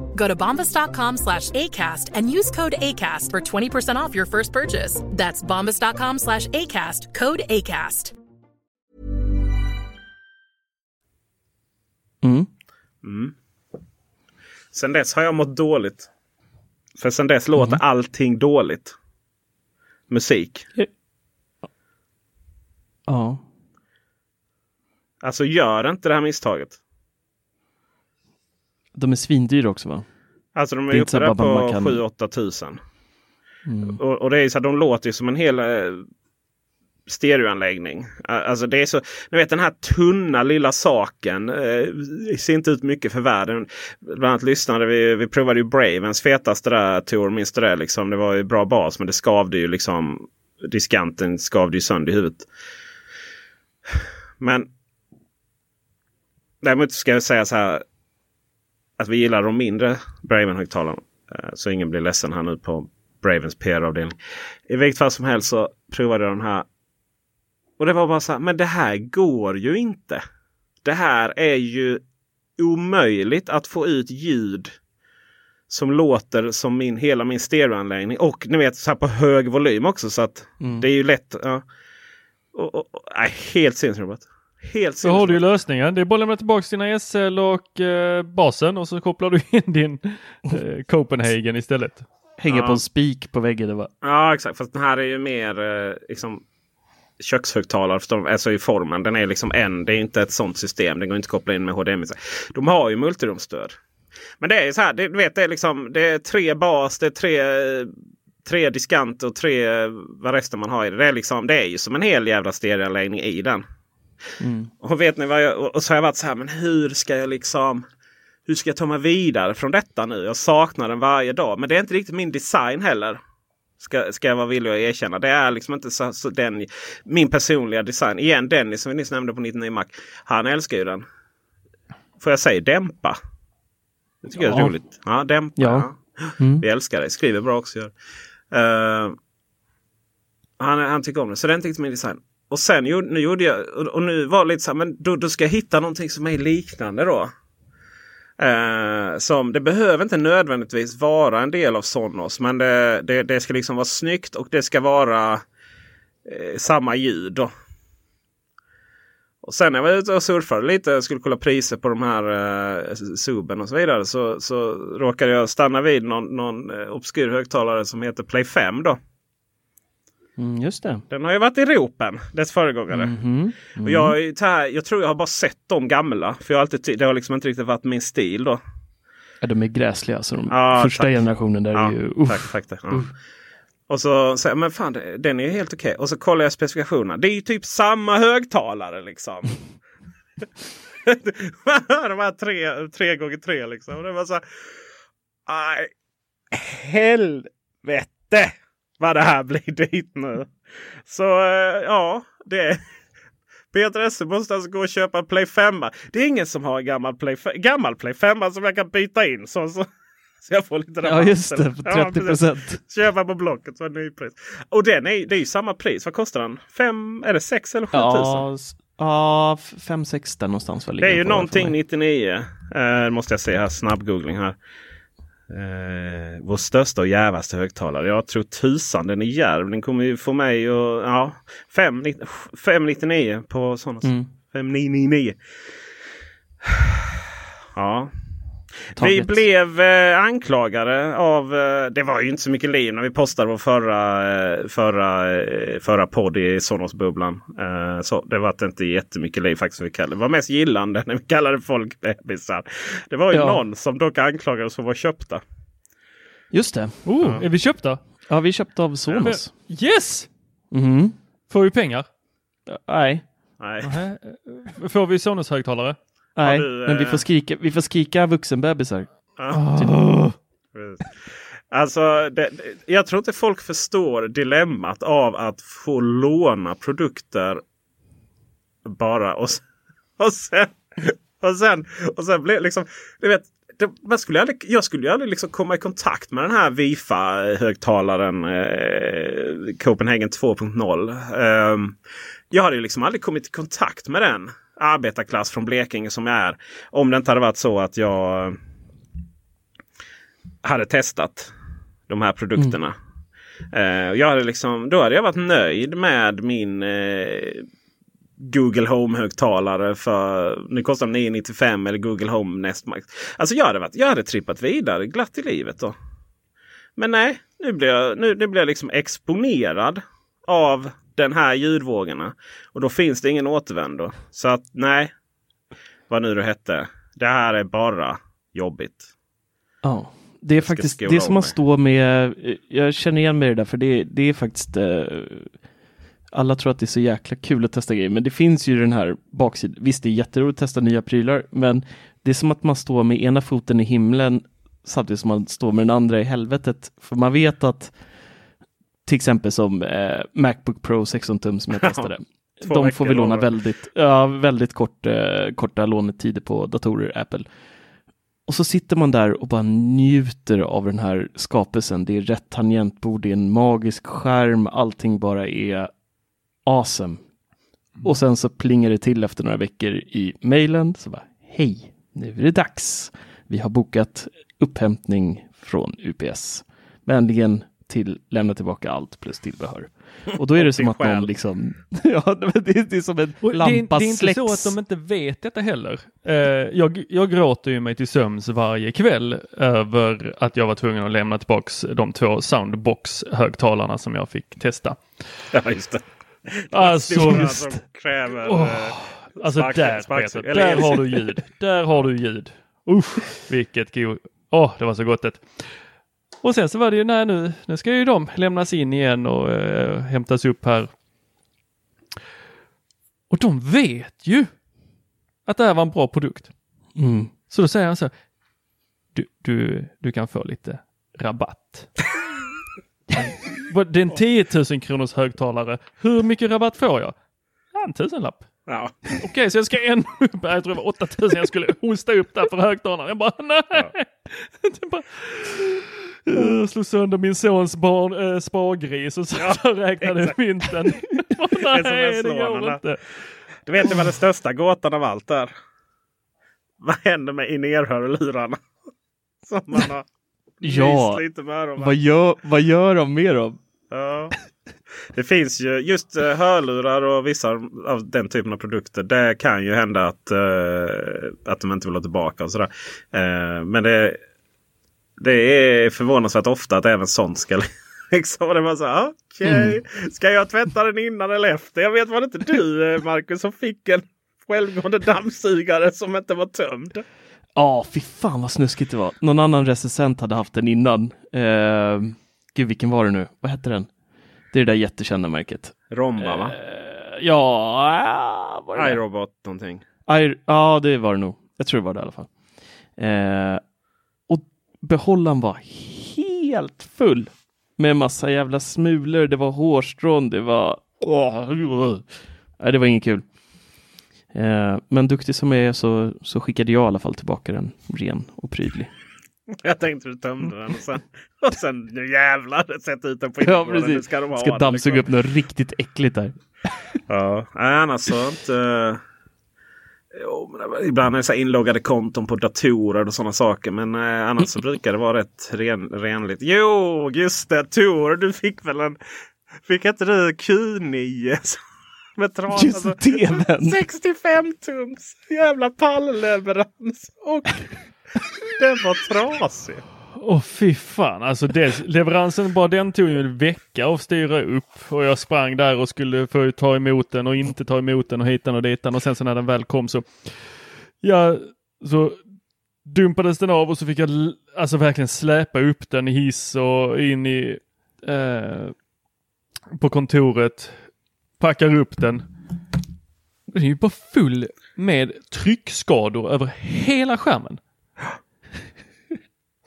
Go to bombas.com slash ACAST and use code ACAST for 20% off your first purchase. That's bombas.com slash ACAST, code ACAST. Mm. Mm. Sen dess har jag mått dåligt. För sen dess låter allting dåligt. Musik. Ja. Alltså gör inte det här misstaget. De är svindyra också va? Alltså de är, är uppe där på kan- 7-8 tusen. Mm. Och, och det är så här, de låter ju som en hel eh, stereoanläggning. Alltså det är så, ni vet den här tunna lilla saken. Eh, ser inte ut mycket för världen. Bland annat lyssnade vi, vi provade ju Bravens fetaste där Tor, minns du det? Liksom, det var ju bra bas men det skavde ju liksom. Diskanten skavde ju sönder i huvudet. Men däremot ska jag säga så här. Att vi gillar de mindre Braven-högtalarna. Eh, Så ingen blir ledsen här nu på Bravens PR-avdelning. I vilket fall som helst så provade jag den här. Och det var bara så här, men det här går ju inte. Det här är ju omöjligt att få ut ljud som låter som min, hela min stereoanläggning. Och ni vet så här på hög volym också. Så att Mm. det är ju lätt. Ja. Och, och, och, nej, helt sinnesrubbat. Helt Så har du ju lösningen. Det är bara att lämna tillbaka dina SL och eh, basen och så kopplar du in din eh, Copenhagen istället. Hänger Ja. på en spik på väggen. Det var. Ja exakt. Fast den här är ju mer eh, liksom, kökshögtalare. Förstår du? Alltså i formen. Den är liksom en. Det är inte ett sånt system. Den går inte att koppla in med HDMI. De har ju multirumsstöd. Men det är ju så här. Det, du vet, det, är liksom, det är tre bas. Det är tre, tre diskant och tre vad resten man har i det. Det är, liksom, det är ju som en hel jävla stereoanläggning i den. Mm. Och vet ni vad jag, och så har jag varit så här. Men hur ska jag liksom hur ska jag ta mig vidare från detta nu? Jag saknar den varje dag. Men det är inte riktigt min design heller. Ska, ska jag vara villig att erkänna. Det är liksom inte så, så den, min personliga design. Igen Dennis som vi nyss nämnde på 99 Mac. Han älskar ju den. Får jag säga dämpa? Det tycker jag är Ja. roligt. Ja, dämpa. Ja. Ja. Mm. Vi älskar det. Skriver bra också. Gör. Uh, han, han tycker om det. Så det är inte riktigt min design. Och sen gjorde, nu gjorde jag, och, och nu var det lite så här, men då, då ska jag hitta någonting som är liknande då. Eh, som, det behöver inte nödvändigtvis vara en del av Sonos. Men det, det, det ska liksom vara snyggt och det ska vara eh, samma ljud. Då. Och sen när jag var ute och surfade lite och skulle kolla priser på de här eh, Suben och så vidare. Så, så råkade jag stanna vid någon, någon eh, obskyr högtalare som heter Play 5. Då. Mm, just det. Den har ju varit i ropen, dess föregångare. Mhm. Och jag, är ju så här, jag tror jag har bara sett de gamla. För jag har alltid, det har liksom inte riktigt varit min stil då. Ja, de är gräsliga. Så de Ja, första tack. generationen där Ja, är ju... Uff. tack, tack, ja. Och så säger jag, men fan den är ju helt okej. Och så kollar jag specifikationerna. Det är ju typ samma högtalare liksom. de här tre, tre gånger tre liksom. Och det var så här, aj, helvete vad det här blir dyrt nu. Så eh, ja, det Peter Esse måste alltså gå och köpa en Play 5. Det är ingen som har en gammal Play, gammal Play 5 som jag kan byta in. Så, så, så jag får lite Ja, just det. För Ja, 30 precis. procent. Köpa på Blocket är det nypris. Och den är, det är ju samma pris. Vad kostar den? Fem, är det 6 eller 7 tusen? Ja, s- ja, 5-6 där någonstans. Väl Det är ju på någonting för mig. 99. Eh, måste jag se här. Snabb-googling här. Eh, vår största och jävaste högtalare. Jag tror tusan den är järv. Den kommer ju få mig att... Ja, 5, 599 på sådana. Mm. 599. Ja. Vi taget. blev eh, anklagade av... Eh, det var ju inte så mycket liv när vi postade vår förra, eh, förra, eh, förra podd i Sonos-bubblan. Eh, så det var inte jättemycket liv faktiskt. som Vi kallade. Det var mest gillande när vi kallade folk bebisar. Det var ju Ja. någon som dock anklagade oss för att vara köpta. Just det. Oh, Är vi köpta? Ja, vi köpte av Sonos. Yes! Mhm. Får vi pengar? Nej. Nej. Får vi Sonos-högtalare? Nej, du, men vi eh, får skrika, vi får skrika vuxenbebisar. Alltså, det, jag tror inte folk förstår dilemmat av att få låna produkter bara och, och sen och sen, och sen blir liksom, du vet, det, man skulle aldrig, jag skulle ju aldrig liksom komma i kontakt med den här Wifa-högtalaren eh, Copenhagen 2.0. Ehm, jag hade ju liksom aldrig kommit i kontakt med den arbetarklass från Blekinge som jag är. Om det inte hade varit så att jag hade testat de här produkterna. Mm. jag hade liksom, då hade jag varit nöjd med min eh, Google Home-högtalare för nu kostar de 995 eller Google Home Nest Max. Alltså jag hade, varit, jag hade trippat vidare glatt i livet då. Men nej, nu blir jag, nu, nu blir jag liksom exponerad av den här ljudvågorna. Och då finns det ingen återvändo. Så att nej, vad nu det hette. Det här är bara jobbigt. Ja, det är faktiskt det är som mig. att stå med, jag känner igen mig i det där för det, det är faktiskt eh, alla tror att det är så jäkla kul att testa grejer, men det finns ju den här baksidan. Visst, det är jätteroligt att testa nya prylar, men det är som att man står med ena foten i himlen samtidigt som man står med den andra i helvetet. För man vet att till exempel som eh, Macbook Pro 16 tum som jag testade. De får vi låna väldigt, ja, väldigt kort, eh, korta lånetider på datorer, Apple. Och så sitter man där och bara njuter av den här skapelsen. Det är rätt tangentbord, det är en magisk skärm, allting bara är awesome. Och sen så plingar det till efter några veckor i mejlen. Så bara, hej, nu är det dags. Vi har bokat upphämtning från UPS. Vänligen till lämna tillbaka allt plus tillbehör. Och då är det som att någon själ. liksom, ja det, är- det är som en Och det, är- lampa det är inte släcks. så att de inte vet detta heller. Eh, jag, jag gråter ju mig till sömns varje kväll över att jag var tvungen att lämna tillbaks de två soundbox-högtalarna som jag fick testa. Ja, just det. Alltså, visst. som kräver... Eh, Alltså spark- där spark- Peter, eller där har du ljud. Där har du ljud. Usch, vilket god. Åh, det var så gott det. Och sen så var det ju, nej nu, nu ska ju de lämnas in igen och eh, hämtas upp här. Och de vet ju att det här var en bra produkt. Mm. Så då säger han så här, du, du, du kan få lite rabatt. Det är en 10 000 kronors högtalare. Hur mycket rabatt får jag? Ja, en tusenlapp. Ja. Okej, så jag ska upp. Jag tror det var 8000 jag skulle hosta upp där för högtalaren. Jag bara, nej. Bara, jag slog sönder min sons barn, äh, spargris och så jag räknade exakt. mynten. Åh, nej, det SMS-lånarna. går inte. Du vet vad den största gåtan av allt är? Vad händer med in-ear-hörlurarna? Som man har Ja, lite med dem. vad gör, vad gör de med dem? Ja. Det finns ju just eh, hörlurar och vissa av den typen av produkter. Det kan ju hända att, eh, att de inte vill ha tillbaka och sådär. Eh, men det, det är förvånansvärt ofta att även sånt ska liksom. Det var så här, okej, ska jag tvätta den innan eller efter? Jag vet var det inte du eh, Marcus som fick en självgående dammsugare som inte var tömd? Ja, fy fan vad snuskigt det var. Någon annan recensent hade haft den innan. Eh, gud, vilken var det nu? Vad hette den? Det är det där jättekända märket. Romba va? Eh, ja, var det iRobot någonting. I, ja, det var det nog. Jag tror det var det i alla fall. Eh, behållaren var helt full med massa jävla smulor. Det var hårstrån. Det var... Nej, det var inget kul. Eh, men duktig som jag är så, så skickade jag i alla fall tillbaka den ren och prydlig. Jag tänkte du tömde den och sen, och sen nu jävlar sätt ut den på Ja, innergården. Nu precis. ska de ha Ska dammsuga liksom. upp något riktigt äckligt där. Ja, nej, annars så inte... Jo, men det var- ibland är det så inloggade konton på datorer och sådana saker. Men eh, annars så brukar det vara rätt ren, renligt. Jo, just det! Tor, du fick väl en... Fick inte du Q9? Med tran, Just TVn. 65 tums jävla pallleverans. Och Den var trasig. Åh fy fan, alltså dels, leveransen bara den tog ju en vecka att styra upp och jag sprang där och skulle få ta emot den och inte ta emot den och hitan och ditan och sen så när den väl kom så ja, så dumpades den av och så fick jag alltså verkligen släpa upp den i hiss och in i eh, på kontoret, packar upp den. Den är ju bara full med tryckskador över hela skärmen.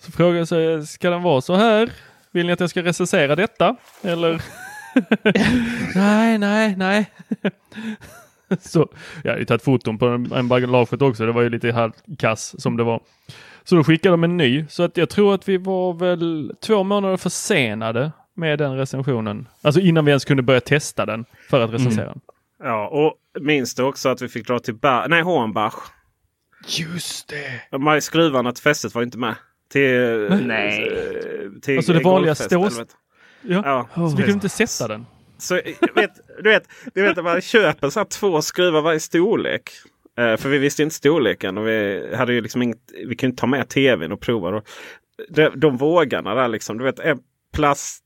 Så frågar jag sig, ska den vara så här? Vill ni att jag ska recensera detta? Eller? nej, nej, nej. så jag har ju tagit foton på bagaget också. Det var ju lite halvkass som det var. Så då skickade de en ny. Så att jag tror att vi var väl två månader försenade med den recensionen. Alltså innan vi ens kunde börja testa den för att recensera den. Ja, och minns du också att vi fick dra till ba- nej, Hornbach? Just det! De skruvarna till fästet var inte med. Till, Nej. eh, till Alltså det vanliga golffest, stå- eller vet- Ja, så vi kunde inte sätta den. Så, jag vet, du vet, du vet att man köper så här två skruvar varje storlek. Eh, för vi visste inte storleken och vi hade ju liksom inget, vi kunde inte ta med tvn och prova. Och de, de vågarna där liksom, du vet en plast.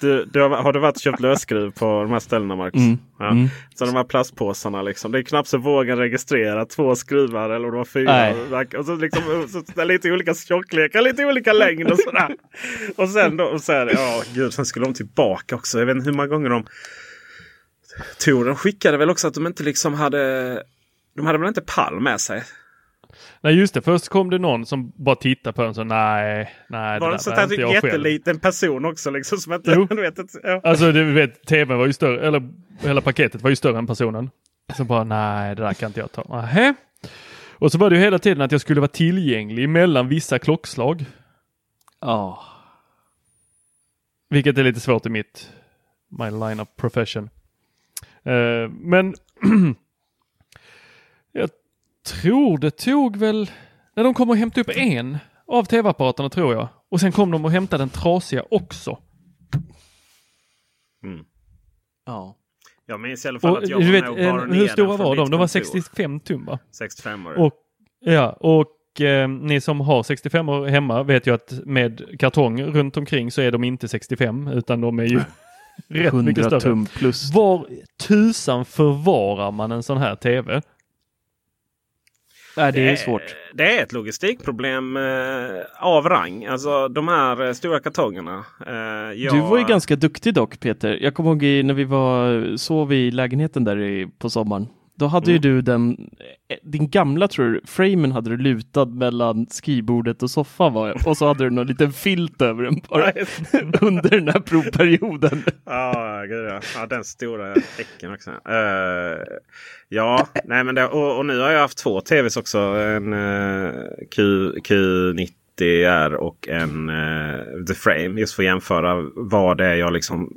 Du, du har, har du varit och köpt lösskruv på de här ställena Marcus? Mm. Ja. Mm. Så de här plastpåsarna liksom. Det är knappt så vågen registrera två skruvar eller det var fyra. Och så liksom så lite olika tjocklekar, lite olika längd och sådär. och sen då, och sen, ja gud, sen skulle de tillbaka också. Jag vet inte hur många gånger de. De skickade väl också att de inte liksom hade de hade väl inte pall med sig? Nej just det, först kom det någon som bara tittade på den så nej, nej Var det det så där var att inte jag själv. jätteliten person också liksom? Som inte, Jo. du vet, inte- ja. Alltså du vet, tvn var ju större, eller hela paketet var ju större än personen. Så bara nej, det där kan inte jag ta. Nähä. Och så var det ju hela tiden att jag skulle vara tillgänglig mellan vissa klockslag. Ja. Vilket är lite svårt i mitt my line of profession. Eh, men tror det tog väl när de kom och hämtade upp en av tv-apparaterna tror jag. Och sen kom de och hämtade den trasiga också. Mm. Ja. Jag minns i alla fall Och, att jag du var vet, med och en, hur stora var de? De var kontor. 65 tum va? 65 år. Och, ja, och eh, ni som har 65 år hemma vet ju att med kartong runt omkring så är de inte 65 utan de är ju rätt mycket 100 större. tum plus. Var tusan förvarar man en sån här tv? Nej, det är svårt. Det är ett logistikproblem eh, av rang. Alltså de här eh, stora kartongerna. Eh, jag, Du var ju ganska duktig dock Peter. Jag kommer ihåg när vi var, sov i lägenheten där i, på sommaren. Då hade ju Mm. du den, eh, din gamla tror du, framen hade du lutad mellan skrivbordet och soffan var. Och så hade du någon liten filt över den bara under den här provperioden. Ja, gud ja. ja. Den stora häcken också. Eh, ja, nej men det, och, och nu har jag haft två tvs också. En eh, Q, Q90R och en eh, The Frame. Just för att jämföra vad det är jag liksom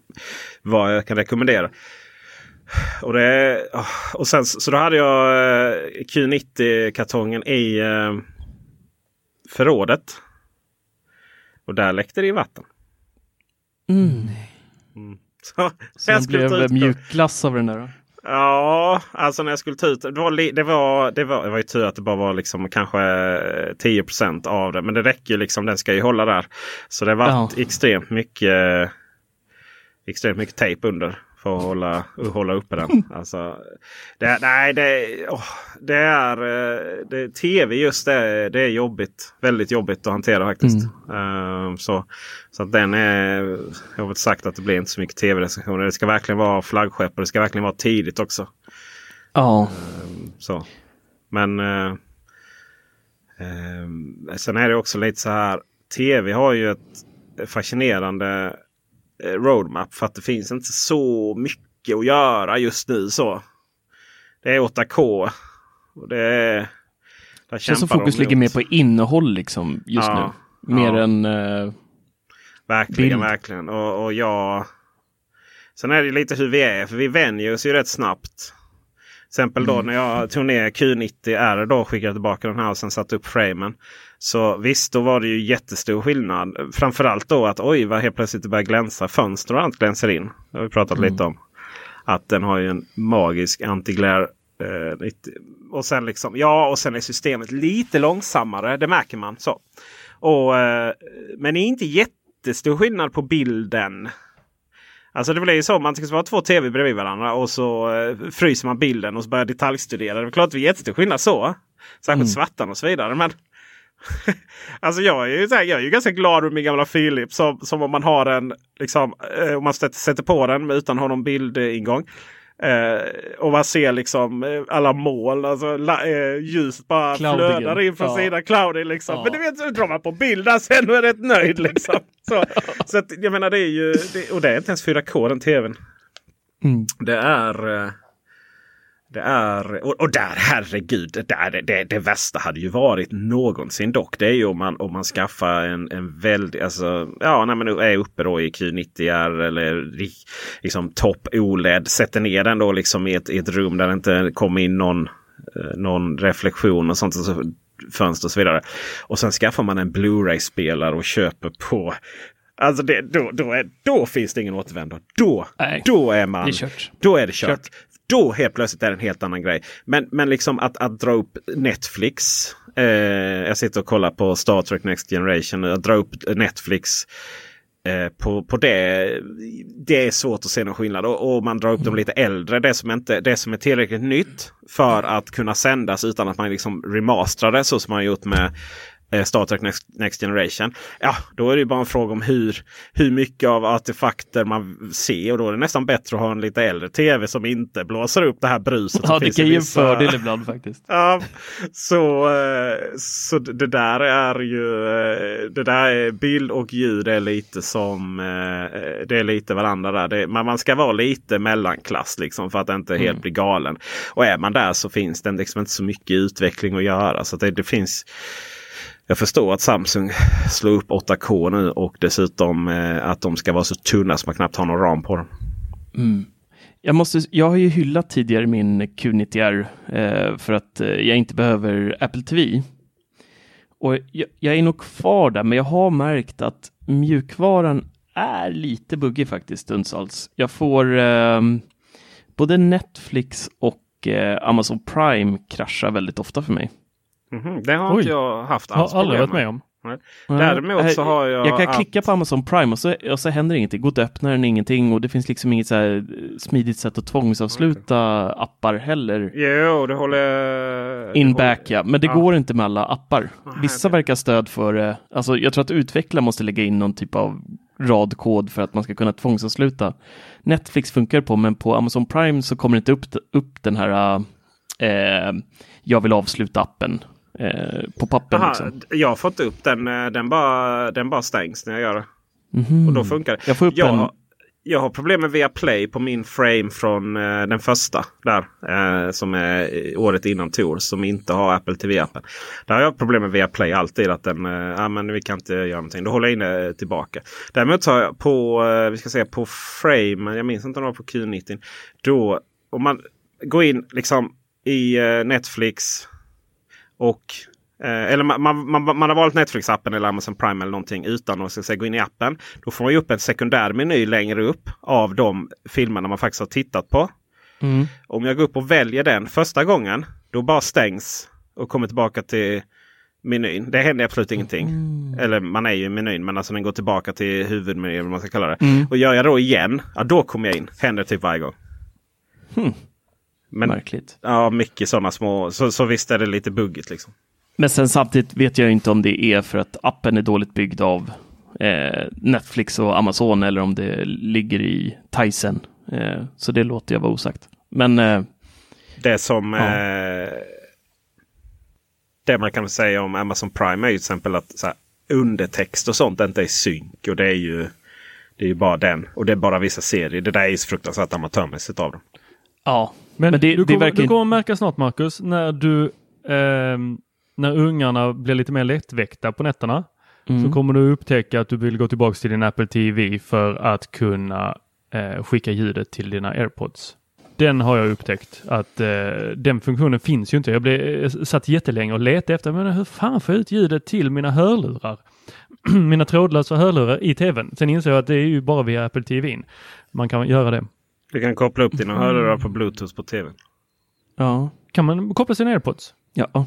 vad jag kan rekommendera. Och, det, ah, och sen så då hade jag eh, Q90-kartongen i eh, förrådet. Och där läckte det i vatten. Mm. Så, Så jag den blev mjukglass av den där. då. Ja, alltså när jag skulle ta ut det. Var, det, var, det, var, det var ju tur att det bara var liksom kanske eh, 10% av det. Men det räcker ju liksom. Den ska ju hålla där. Så det var Ja. extremt mycket extremt mycket tejp under. För att hålla, hålla uppe den. Alltså, det, nej, det, åh, det är eh, det, tv just det, det är jobbigt. Väldigt jobbigt att hantera faktiskt. Eh, så så att den är, jag har väl sagt att det blir inte så mycket tv-recensioner. Det ska verkligen vara flaggskepp och det ska verkligen vara tidigt också. Ja. Så. Men eh, eh, sen är det också lite så här. Tv har ju ett fascinerande roadmap för att det finns inte så mycket att göra just nu. så. Det är 8K. Och det är, där Känns som fokus ligger mer på innehåll liksom just Ja. nu. Mer Ja. än eh, Verkligen, bild. verkligen. Och, och jag... Sen är det lite hur vi är, för vi vänjer oss ju rätt snabbt. Till exempel då när jag tog ner Q90R då och skickade tillbaka den här och sen satte upp framen. Så visst, då var det ju jättestor skillnad. Framförallt då att oj vad helt plötsligt det börjar glänsa. Fönster och allt glänser in. Det har vi pratat lite om. Att den har ju en magisk anti-glare Eh, och sen liksom, ja, och sen är systemet lite långsammare. Det märker man. så. Och, eh, men det är inte jättestor skillnad på bilden. Alltså det blir ju så man ska vara två tv bredvid varandra och så eh, fryser man bilden och så börjar detaljstudera. Det är klart det är jättestor skillnad så. Särskilt Mm. svartan och så vidare. Men alltså jag är ju, här, jag är ju ganska glad med min gamla Philips. Som, som om man har en, liksom, eh, om man sätter, på den utan att ha någon bildingång. Eh, och man ser liksom eh, alla moln, alltså la, eh, ljuset bara Cloudigen. flödar in från Ja. sidan. Cloudy liksom. Ja. Men du vet, så drar man på bild där sen och är rätt nöjd liksom. Så, så att, jag menar det är ju, det, och det är inte ens 4K den tvn. Mm. Det är... eh, Det är, och, och där herregud, där, det, det, det värsta hade ju varit någonsin dock. Det är ju om man, om man skaffar en, en väldigt, alltså ja när man är uppe då i Q90R eller liksom topp OLED. Sätter ner den då liksom i ett, i ett rum där det inte kommer in någon, eh, någon reflektion och sånt. Så, fönster och så vidare. Och sen skaffar man en Blu-ray-spelare och köper på Alltså det, då, då, är, då finns det ingen återvändo. Då, Nej, då är man... är. Då är det kört. Kört. Då helt plötsligt är det en helt annan grej. Men, men liksom att, att dra upp Netflix. Eh, jag sitter och kollar på Star Trek Next Generation. Att dra upp Netflix eh, på, på det. Det är svårt att se någon skillnad. Och, och man drar upp dem lite äldre. Det som, inte, det som är tillräckligt nytt för att kunna sändas utan att man liksom remasterar det så som man gjort med Star Trek Next, Next Generation. Ja, då är det ju bara en fråga om hur, hur mycket av artefakter man ser. Och då är det nästan bättre att ha en lite äldre tv som inte blåser upp det här bruset. Ja, det kan i ge en vissa- fördel ibland faktiskt. Ja, så, eh, så det där är ju eh, det där är bild och ljud är lite som eh, det är lite varandra där. Det, man, man ska vara lite mellanklass liksom för att inte helt Mm. bli galen. Och är man där så finns det liksom inte så mycket utveckling att göra. Så det, det finns jag förstår att Samsung slår upp 8K nu och dessutom eh, att de ska vara så tunna så man knappt har någon ram på dem. Mm. Jag, måste, jag har ju hyllat tidigare min Q90R eh, för att eh, jag inte behöver Apple TV. Och jag, jag är nog kvar där, men jag har märkt att mjukvaran är lite buggig faktiskt stundtals. Jag får eh, både Netflix och eh, Amazon Prime kraschar väldigt ofta för mig. Mhm, Det har Oj. inte jag haft alls Har aldrig varit med om. Nej. Däremot så har jag... Jag kan att- klicka på Amazon Prime och så, och så händer ingenting. Går att öppna den ingenting och det finns liksom inget så eh, smidigt sätt att tvångsavsluta appar heller. Jo, det håller jag... In det back håller- ja, men det Ja. går inte med alla appar. Vissa verkar stöd för det. Alltså jag tror att utvecklare måste lägga in någon typ av radkod för att man ska kunna tvångsavsluta. Netflix funkar på, men på Amazon Prime så kommer det inte upp, upp den här eh, jag vill avsluta appen eh, på pappen. Aha, Liksom. Jag har fått upp den. eh, Den bara, den bara stängs när jag gör det. Mhm. Och då funkar det. Jag får upp jag, en- jag har problem med Viaplay på min frame från eh, den första. Där. Eh, som är året innan Tor. Som inte har Apple TV-appen. Där har jag problem med Viaplay alltid. Att den, eh, ja, men vi kan inte göra någonting. Då håller jag inne eh, tillbaka. Däremot har jag på, vi ska säga på frame. Jag minns inte om det var på Q90. Då, om man går in liksom i Netflix. Och Eh, eller man, man, man, man har valt Netflix-appen eller Amazon Prime eller någonting utan att säga, gå in i appen. Då får man ju upp en sekundär meny längre upp av de filmerna man faktiskt har tittat på. Mm. Om jag går upp och väljer den första gången, då bara stängs och kommer tillbaka till menyn. Det händer absolut ingenting. Eller man är ju i menyn men alltså den går tillbaka till huvudmenyn vad man ska kalla det. Mm. Och gör jag då igen, ja då kommer jag in. Händer typ varje gång. Hmm. Men Märkligt. ja, mycket sådana små. Så, så visst är det lite buggigt liksom. Men sen samtidigt vet jag inte om det är för att appen är dåligt byggd av eh, Netflix och Amazon eller om det ligger i Tyson. Eh, så det låter jag vara osagt. Men eh, Det som Ja. eh, det man kan säga om Amazon Prime är ju till exempel att här, undertext och sånt inte är synk. Och det är ju det är ju bara den. Och det är bara vissa serier. Det där är ju så fruktansvärt amatörmässigt av dem. Ja, Men, Men det- du, kommer, verkar du kommer märka snart Marcus, när du ehm, när ungarna blir lite mer lättväckta på nätterna Mm. så kommer du upptäcka att du vill gå tillbaka till din Apple TV för att kunna eh, skicka ljudet till dina AirPods. Den har jag upptäckt att eh, den funktionen finns ju inte. Jag blev eh, satt jättelänge och letade efter, men hur fan får jag ut ljudet till mina hörlurar? mina trådlösa hörlurar i tvn. Sen inser jag att det är ju bara via Apple TV. Man kan göra det. Du kan koppla upp dina hörlurar på Bluetooth på tv. Ja. Kan man koppla sina airpods? Ja.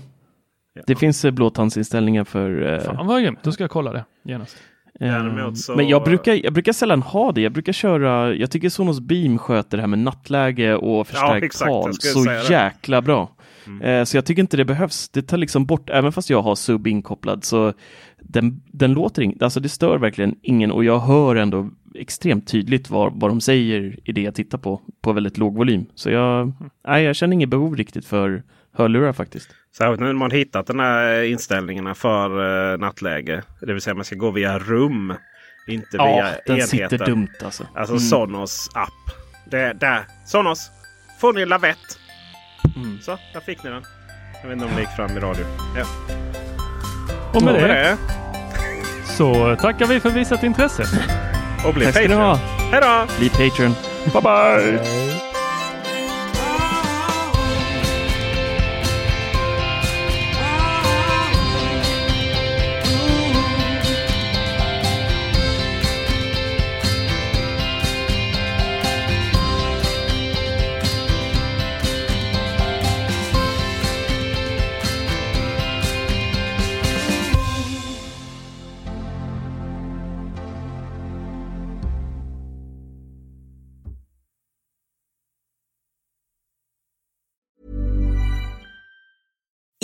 Det finns eh, blåtandsinställningar för... eh, Fan vad grymt, då ska jag kolla det genast. Däremot så- Men jag brukar, jag brukar sällan ha det. Jag brukar köra, jag tycker Sonos Beam sköter det här med nattläge och förstärkt jag tal så det. Mm. jäkla bra. Eh, Så jag tycker inte det behövs. Det tar liksom bort, även fast jag har sub inkopplad så den, den låter inte, alltså det stör verkligen ingen och jag hör ändå extremt tydligt vad, vad de säger i det jag tittar på, på väldigt låg volym. Så jag, nej, jag känner inget behov riktigt för hörlurar faktiskt. Särskilt när man hittat den här inställningarna för uh, nattläge. Det vill säga man ska gå via rum. Inte Ja, via den enheten. sitter dumt alltså. Alltså Mm. Sonos app. Det, där. Sonos! Får ni lavett? Mm. Så, där fick ni den. Jag vet inte om det gick fram i radio. Ja. Och med Och med det det. så tackar vi för visat intresse. Och bli Patreon. Hej då! Bli Patreon. Bye bye!